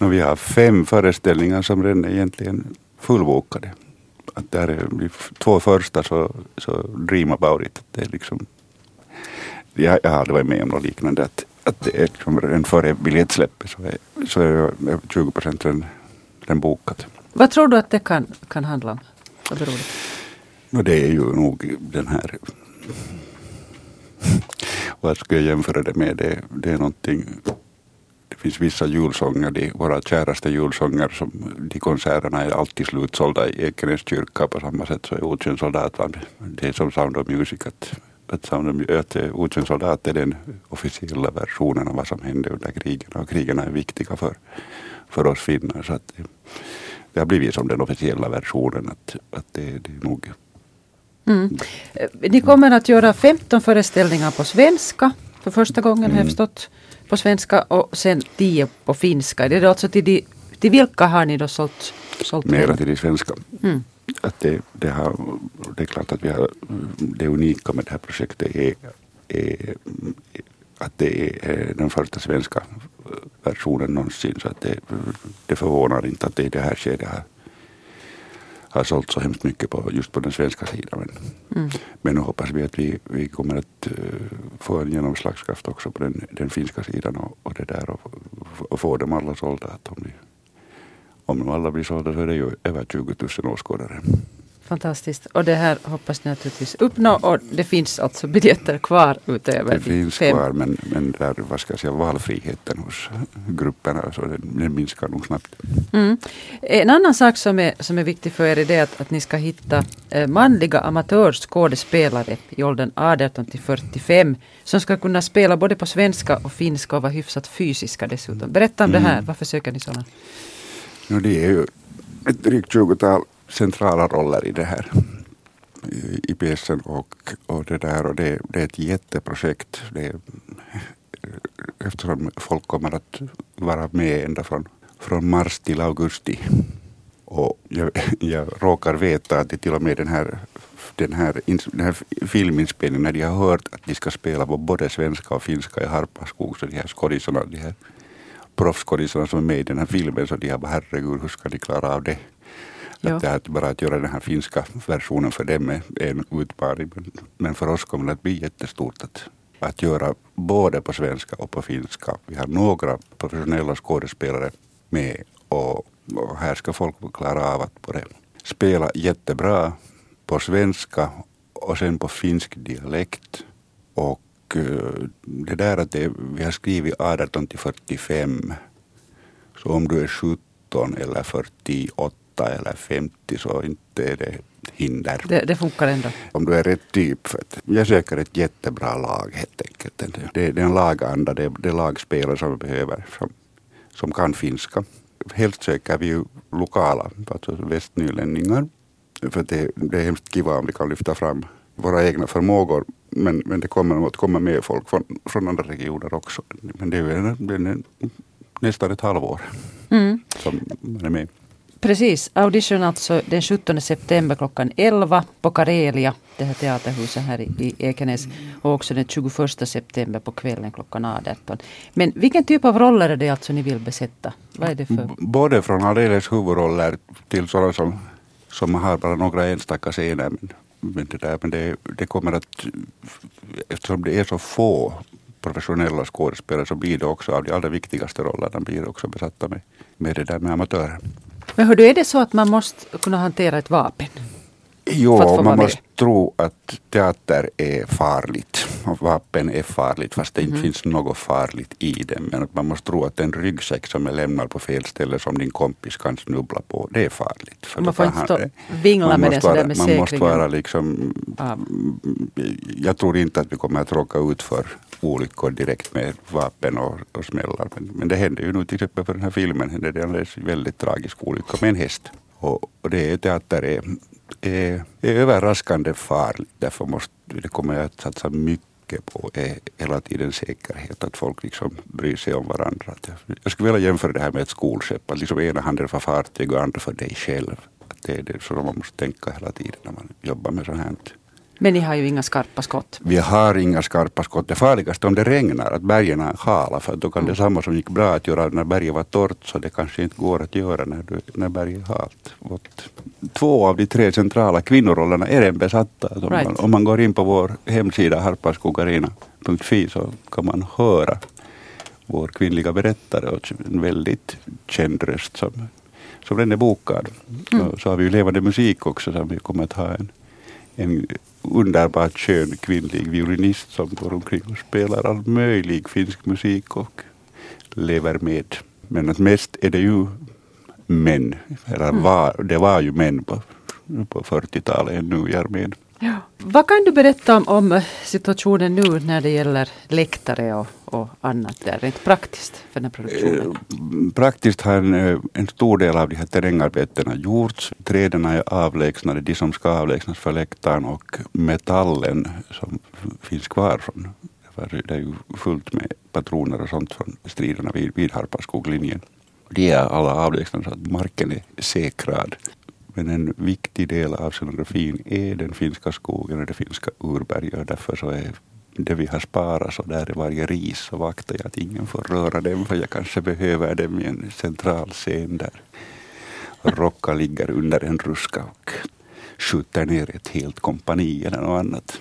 No, vi har fem föreställningar som redan är egentligen fullbokade. Att där är de två första så, så dream about it. Det är liksom, jag, jag har aldrig varit med om något liknande. Att, att det är liksom redan före biljettsläppet så är, så är 20 procent redan, redan bokat. Vad tror du att det kan, kan handla om? Vad beror det No, det är ju nog den här vad ska jag jämföra det med? Det, det är någonting finns vissa julsånger, de, våra käraste julsånger, som de konserterna är alltid slutsålda i Ekenäs kyrka på samma sätt så är Okänd soldat, det är som Sound of Music, att, att, Sound of, att Okänd soldat är den officiella versionen av vad som hände under krigen och krigen är viktiga för, för oss finnar. Så att det, har blivit som den officiella versionen, att, att det, det är nog Mm. Ni kommer att göra 15 föreställningar på svenska för första gången mm. har jag mm. förstått. På svenska och sen 10 på finska. Det är alltså till, de, till vilka har ni då sålt? sålt Mera till de svenska. Mm. Att det, det, har, det är klart att vi har, det unika med det här projektet är, är att det är den första svenska versionen någonsin. Så att det, det förvånar inte att det i det här skedet har har sålt så hemskt mycket på, just på den svenska sidan. Men, mm. men nu hoppas vi att vi, vi kommer att uh, få en genomslagskraft också på den, den finska sidan och, och det där och, och få dem alla sålda. Att om, vi, om de alla blir sålda så är det ju över 20 000 åskådare. Fantastiskt. Och det här hoppas ni naturligtvis uppnå och det finns alltså biljetter kvar utöver Det finns fem. kvar men, men där, vad ska jag säga, valfriheten hos grupperna så den, den minskar nog snabbt. Mm. En annan sak som är, som är viktig för er är det att, att ni ska hitta eh, manliga amatörskådespelare i åldern 18 till 45 som ska kunna spela både på svenska och finska och vara hyfsat fysiska dessutom. Berätta om mm. det här, varför söker ni sådana? No, det är ju ett drygt tjugotal centrala roller i det här i pjäsen och, och det där och det, det är ett jätteprojekt. Det, eftersom folk kommer att vara med ända från, från mars till augusti. Och jag, jag råkar veta att det till och med den här, den här, den här filminspelningen, när de har hört att de ska spela på både svenska och finska i Harpaskog, så de här skådisarna, de här proffsskådisarna som är med i den här filmen, så de har bara herregud, hur ska de klara av det? Ja. Att, är bara att göra den här finska versionen för dem är en utmaning. Men, för oss kommer det att bli jättestort att, att göra både på svenska och på finska. Vi har några professionella skådespelare med och, och här ska folk klara av att både spela jättebra på svenska och sen på finsk dialekt. Och eh, det där att det, vi har skrivit 18 till 45. Så om du är 17 eller 48 eller 50 så inte är det hinder. Det, det funkar ändå? Om du är rätt typ. För att jag söker ett jättebra lag helt enkelt. Det, det är en laganda, det är, det är lagspelare som vi behöver som, som kan finska. Helst söker vi ju lokala, alltså västnylänningar. För det, det är hemskt kiva om vi kan lyfta fram våra egna förmågor. Men, men det kommer att komma med folk från, från andra regioner också. Men det är, en, nästan ett halvår mm. som man är med. Precis, audition alltså den 17 september klockan 11 på Karelia, det här teaterhuset här i, Ekenäs. Och också den 21 september på kvällen klockan 18. Men vilken typ av roller är det alltså ni vill besätta? Vad är det för? Både från alldeles huvudroller till sådana som, som har bara några enstaka scener. Men, men, det, där, men det, det kommer att, eftersom det är så få professionella skådespelare så blir det också av de allra viktigaste rollerna blir också besatta med, med det där med amatörer. Men hur är det så att man måste kunna hantera ett vapen? Jo, man måste tro att teater är farligt. Vapen är farligt fast det inte mm. finns något farligt i det. Men man måste tro att en ryggsäck som är lämnad på fel ställe som din kompis kan snubbla på, det är farligt. För man får inte stå vingla med den sådär med Man måste vara liksom... Ah. Jag tror inte att vi kommer att råka ut för olyckor direkt med vapen och, och smällar. Men, men det hände ju nu till exempel för den här filmen, det är en väldigt tragisk olycka med en häst. Och, och det är teater är, är, är överraskande farligt. Därför måste, det kommer jag att satsa mycket på är hela tiden säkerhet, att folk liksom bryr sig om varandra. Jag skulle vilja jämföra det här med ett skolskepp, att liksom ena handen för fartyg och andra för dig själv. Att det är det så man måste tänka hela tiden när man jobbar med sånt här. Men ni har ju inga skarpa skott. Vi har inga skarpa skott. Det farligaste om det regnar, att bergen är hala, för då kan det samma som gick bra att göra när berget var torrt, så det kanske inte går att göra när, du, när berget är halt. Två av de tre centrala kvinnorollerna är redan besatta. Om, Right. man, om man går in på vår hemsida harpaskogarina.fi så kan man höra vår kvinnliga berättare och en väldigt känd röst som, som den är bokad. Och Så har vi ju levande musik också som vi kommer att ha en, en underbart skön kvinnlig violinist som går omkring och spelar all möjlig finsk musik och lever med. Men att mest är det ju män, eller var, det var ju män på, på 40-talet ännu i armén. Ja. Vad kan du berätta om, om situationen nu när det gäller läktare och, och annat där, rent praktiskt för den här produktionen? Eh, praktiskt har en, eh, en stor del av de här terrängarbetena gjorts. Träden är avlägsnade, de som ska avlägsnas för läktaren och metallen som finns kvar från det är ju fullt med patroner och sånt från striderna vid, vid Harpaskogslinjen. De är alla avlägsnade så att marken är säkrad. Men en viktig del av scenografin är den finska skogen och det finska urberget och därför så är det vi har sparat så där i varje ris så vaktar jag att ingen får röra dem för jag kanske behöver dem i en central scen där Rocka ligger under en ruska och skjuter ner ett helt kompani eller något annat.